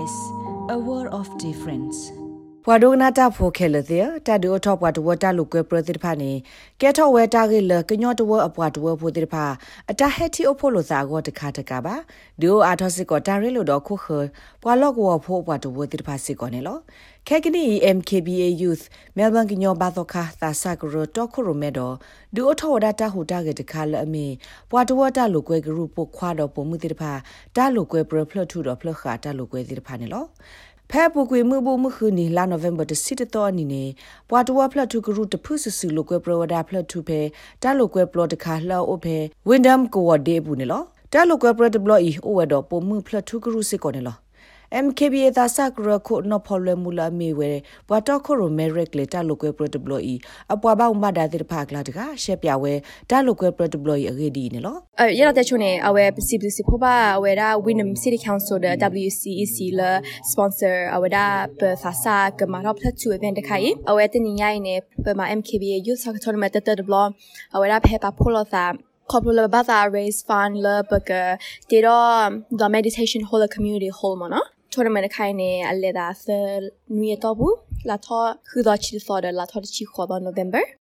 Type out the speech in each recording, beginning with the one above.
SBS a world of difference ဘွာဒိုနာတာဖိုခဲလတဲ့တာဒိုထောပွားတဝတာလူကွဲပရတိဖာနေကဲထောဝဲတာကေလကညောတဝအပွားတဝဖိုတိဖာအတာဟက်တီအဖို့လို့စာကောတခါတကပါဒိုအာထောစစ်ကောတာရဲလို့တော့ခုခဘွာလော့ကောဖိုပွားတဝတိဖာစစ်ကောနေလောခဲကနီ MKBA Youth မဲလ်ဘန်ကညောဘာသောခါသာဆာကရတော့ခုရမဲတော့ဒိုထောဒတာဟူတာကေတခါလအမီဘွာတဝတာလူကွဲဂရုပုခွာတော့ပုံမှုတိဖာတာလူကွဲပရဖလထူတော့ဖလခါတာလူကွဲတိဖာနေလော ဖဲပူကွေမှုဘမှုခူနီလာနိုဗ ెంబర్ တစစ်တော်နီနေပွာတဝဖလတ်ထုကရုတဖုဆဆူလိုကွဲပရဝဒါဖလတ်ထုဖဲတာလိုကွဲပလော့တခါလှော့ဖဲဝင်းဒမ်ကိုဝဒေဘူးနေလောတာလိုကွဲပရတဘလော့ဤအိုဝဒပမှုဖလတ်ထုကရုစစ်ကောနေလော MKBA သာစကရခုနဖော်လမူလာမီဝဲဘွာတော့ခုရမဲရက်လေတာလိုကွဲပရတဘလို့ဤအပွားပေါမဒါတိဖာကလာတကရှက်ပြဝဲတာလိုကွဲပရတဘလို့ဤအဂေဒီနေလောအဲရတဲ့ချုံနေအဝဲပစီပစီဖောပါအဝဲဒါ Winham City Council တဲ့ WCEC လာ sponsor အဝဲဒါပသာစာကမာတော့ဖလက်ချူ event တခိုင်အဝဲတင်ညိုင်းနေပမာ MKBA Youth Soccer Tournament တဲ့တဲ့ဘလို့အဝဲဒါဖေပါဖိုလောသာ popular bata raise fund la baka dero the meditation hall community hall mana tournament ခိုင်နေအလေဒါဆနွေတော့ဘူးလာတော့ခူ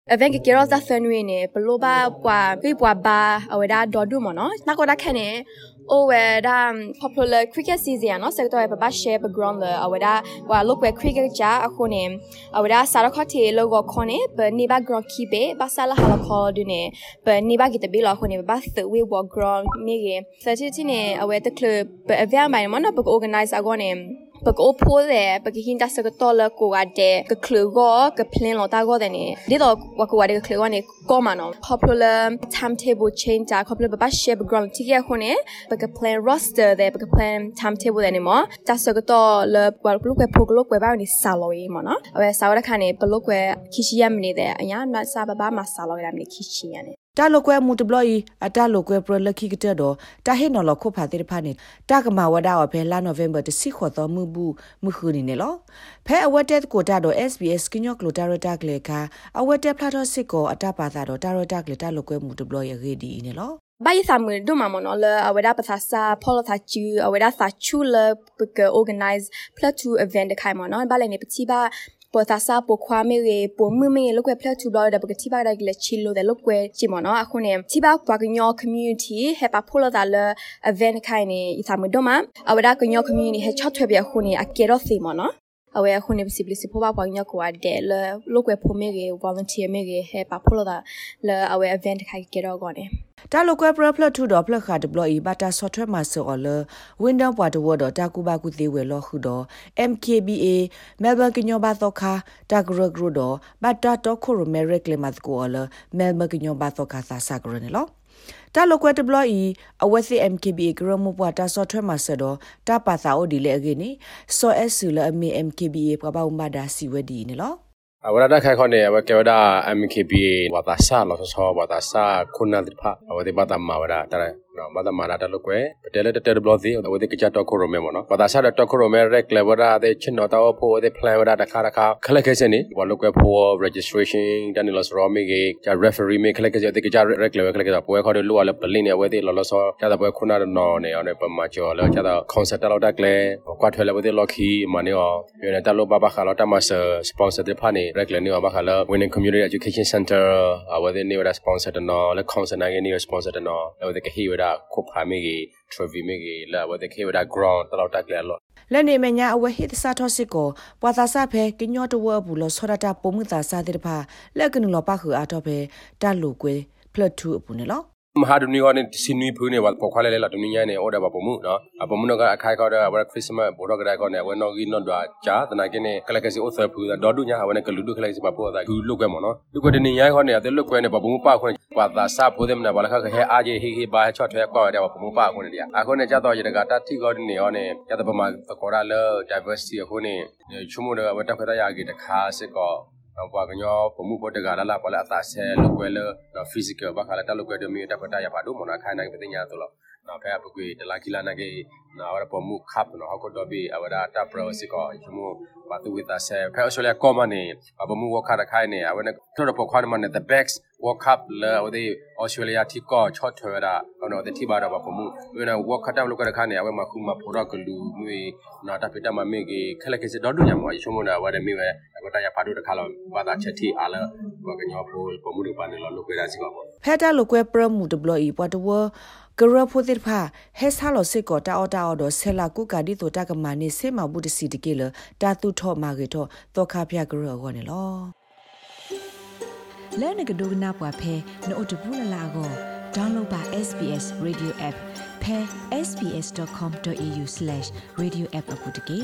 တော့ချီစော်တယ်လာတော့ချီခေါ်တော့ November event ke kero za fenwe ne blo ba kwa pe bwa ba aweda dodu mo no na ko da khane o we da popular cricket season no sector ba ba share background la aweda wa look we cricket ja akho ne aweda sara kho the lo go khone ba ni ba ground keep be ba sala hala kho du ne ba ni ba ki te bi lo kho ne ba the we walk ground me ge sa chi ne aweda club ba event mai mo no ba organize ago ne ပကောဖိုးတယ်ပကဟင်းတဆကတော့လကိုကတဲ့ကခလူကိုကပလင်လောတာကိုတဲ့နေဒီတော့ဝကဝတဲ့ခလူကနေကောမနော် popular timetable change တာ popular ဘဘ share background တိရခုနေပက plan roster တဲ့ပက plan timetable တဲ့နေမတဆကတော့လဘလူကဖိုကလုကဝဘာနေဆာလောရေးမနော်အဝဲဆာဝရခါနေဘလုကဝခိရှိရမနေတဲ့အညာနတ်စာဘဘမဆာလောရမနေခိရှိရနေ တာလိုကွဲမူတဘလီအတာလိုကွဲပရလခိကတဲ့တော့တာဟေနော်လခုဖာတိဖာနေတာကမဝဒါအဖဲလာနိုဗ ెంబర్ တစီခေါ်တော်မူဘူးမခုနေနေလောဖဲအဝတ်တက်ကိုတာတော့ SBS ကညော့ကလိုတာရတာကလေကအဝတ်တက်ဖလာတော့စစ်ကိုအတာပါတာတော့တာရတာကလေတာလိုကွဲမူတဘလရရေဒီနေလောဘာယသမဒုမမနော်လအဝဒပသစာဖောလသချူအဝဒသချူလပက organize plot to event ခိုင်မနော်ဘာလည်းနေပချိပါ ပေါ်သာစာပိုခွာမေရေပုံမမေလောက်ွယ်ဖလက်ထူဘလော့ဒပကတိပါလိုက်လက်ချီလိုတဲ့လောက်ွယ်ချီမနော်အခုနေတိပါပွားကညော community ဟေပါဖိုလာဒါလ event ခိုင်နေအစာမဒမအဝဒါကညော community ဟေချော့ထွဲပြခုနေအကေရောစီမနော်အဝဲခုနေပစီပလစီဖိုပါပွားညောကွာတဲ့လလောက်ွယ်ဖိုမေရေ volunteer မေရေဟေပါဖိုလာဒါလအဝဲ event ခိုင်ကေရောကောနေ တာလိုကွဲပရဖလထူတော့ဖလခါဒဘလီဘတာဆော့ဖ်ဝဲမှာဆော်လဝင်းဒေါပွားတဝတော့တာကူဘာကူသေးဝဲလောခုတော့ MKBA မဲလ်ဘန်ကညောဘာသောခါတာဂရဂရတော့ဘတာတော့ခုရမဲရက်လေမတ်ကိုလမဲလ်ဘန်ကညောဘာသောခါသာစာဂရနေလောတာလိုကွဲတဘလီအဝက်စီ MKBA ဂရမပွားတာဆော့ဖ်ဝဲမှာဆော်တော့တာပါသာအိုဒီလေအကေနီဆော့အက်ဆူလအမီ MKBA ပပဥမဒါစီဝဲဒီနေလော ဝရဒခိုင်ခေါနေဝကေဝဒ MKBA ဝတာဆာလောဆောဝတာဆာခုနာတိဖဝတိပတမဝရတရ နော်ဘာသာမာနာတလုကွယ်ပတဲလက်တတဲဘလော့စီဝတိကကြတော့ခိုရမဲမနော်ဘာသာဆာတော့ခိုရမဲရက်လေဝရတဲ့ချင်တော့တော့ဖို့တဲ့ plan ဝရတခါတခါခလက်ခဲစနေဝလုကွယ်ဖို့ registration တန်လောစရောမီကေဂျာ referee မေခလက်ခဲတဲ့ကကြ rec level ခလက်ခဲတော့ပွဲခေါ်တယ်လို့လည်းပလင်းနေဝဲတဲ့လောလောဆောကျတော့ပွဲခုနာနော်နေအောင်ပမာကျော်လောကျတော့ concert တော့တက်လေကွာထွဲလည်းဝဲတဲ့ locky မနေအောင်ပြနေတယ်လို့ဘာဘာခါတော့တမဆ sponsor တဲ့ဖာနေ rec လေနေအောင်ဘာခါလော winning community education center ဝဲတဲ့နေဝရ sponsor တဲ့နော်လဲ concert နိုင်နေ sponsor တဲ့နော်လဲဝဲတဲ့ကဟီဝရခုဖာမေကြီး trophy မေကြီးလာဝတဲ့ခေဝဒ ground တလောက်တက်လေလောလက်နေမညာအဝဟစ်စာထောစစ်ကိုပွာသာစဖဲကညောတဝဘူးလောဆောရတာပုံမှုသာစာတဲ့ဖာလက်ကနလောပါခူအားတော့ဖဲတလူကွေဖလတ်ထူအပူနေလော မဟာဒုနီကနေစင်နီဖူးနေဝပေါ်ခွာလေလေလာဒုနီညာနေအော်ဒါပပမှုနော်အပမှုနော်ကအခိုင်ခေါ်တဲ့ဝရခရစ်စမတ်ဘောတော့ကတဲ့ခေါ်နေဝနော်ဂီနော်ဒွာဂျာတနာကင်းနေကလကစီအိုဆာဖူးဒေါ်ဒုညာဝနဲ့ကလူဒုခလိုက်စပါပေါ်တာဂူလုတ်ကွဲမနော်လူကတနေညာခေါ်နေတဲ့လုတ်ကွဲနေပပမှုပခွန်းပါသာစဖိုးတယ်မနာဘာလခခဟဲအားကြီးဟေဟေဘာချော့ထွဲကွာတဲ့ပပမှုပခွန်းနေတယ်အခုနေကြတော့ရတကတတိကောနေရောနေရတဲ့ပမာကောရလ diversity အခုနေချုံမတော့ဝတ်တက်ခရရကြီးတခါစစ်ကော ပွားကညောပမှုပေါ်တကလာလာပလာအသာဆဲလုကွဲလနော် physical ဘာခါလာတလုကွဲဒမီတပတာရပါဒုမနာခိုင်နိုင်ပတိညာတော့နော်ဖဲပကွေတလာကီလာနာကေ na ora po mu khap no ha ko do bi awada ta pro si ko chumu ba tu with us pe australia common ni ba mu wo kha da khai ni awada to do po khwa man the backs world cup la odi australia ti ko chot thwa da no the ti ba da ba po mu we na world cup lo ka da kha ni awe ma khu ma pho ro ko lu mu na ta pe ta ma me ge khale ke se do du nya mo chumu na wa de mi we ko ta ya pa do da kha lo ba da chet ti ala ba ka nyo pho po mu do pa ni lo lo kwe da si ko bo ဖက်တာလိုကွဲပရမှုဒဘလီပွားတဝကရဖိုတိဖာဟဲဆာလောစစ်ကောတာအော်တာအော်ဒဆဲလာကုကာဒီတိုတာကမနိစေမဘူးတစီတကေလတာတူထော့မာကေတော့တော့ခါပြကရအောနေလော လဲနကဒိုနာပွားဖဲနို့တဘူးလလာကို download ပါ SBS radio app ဖဲ sbs.com.au/radioapp အပုတ်တကေ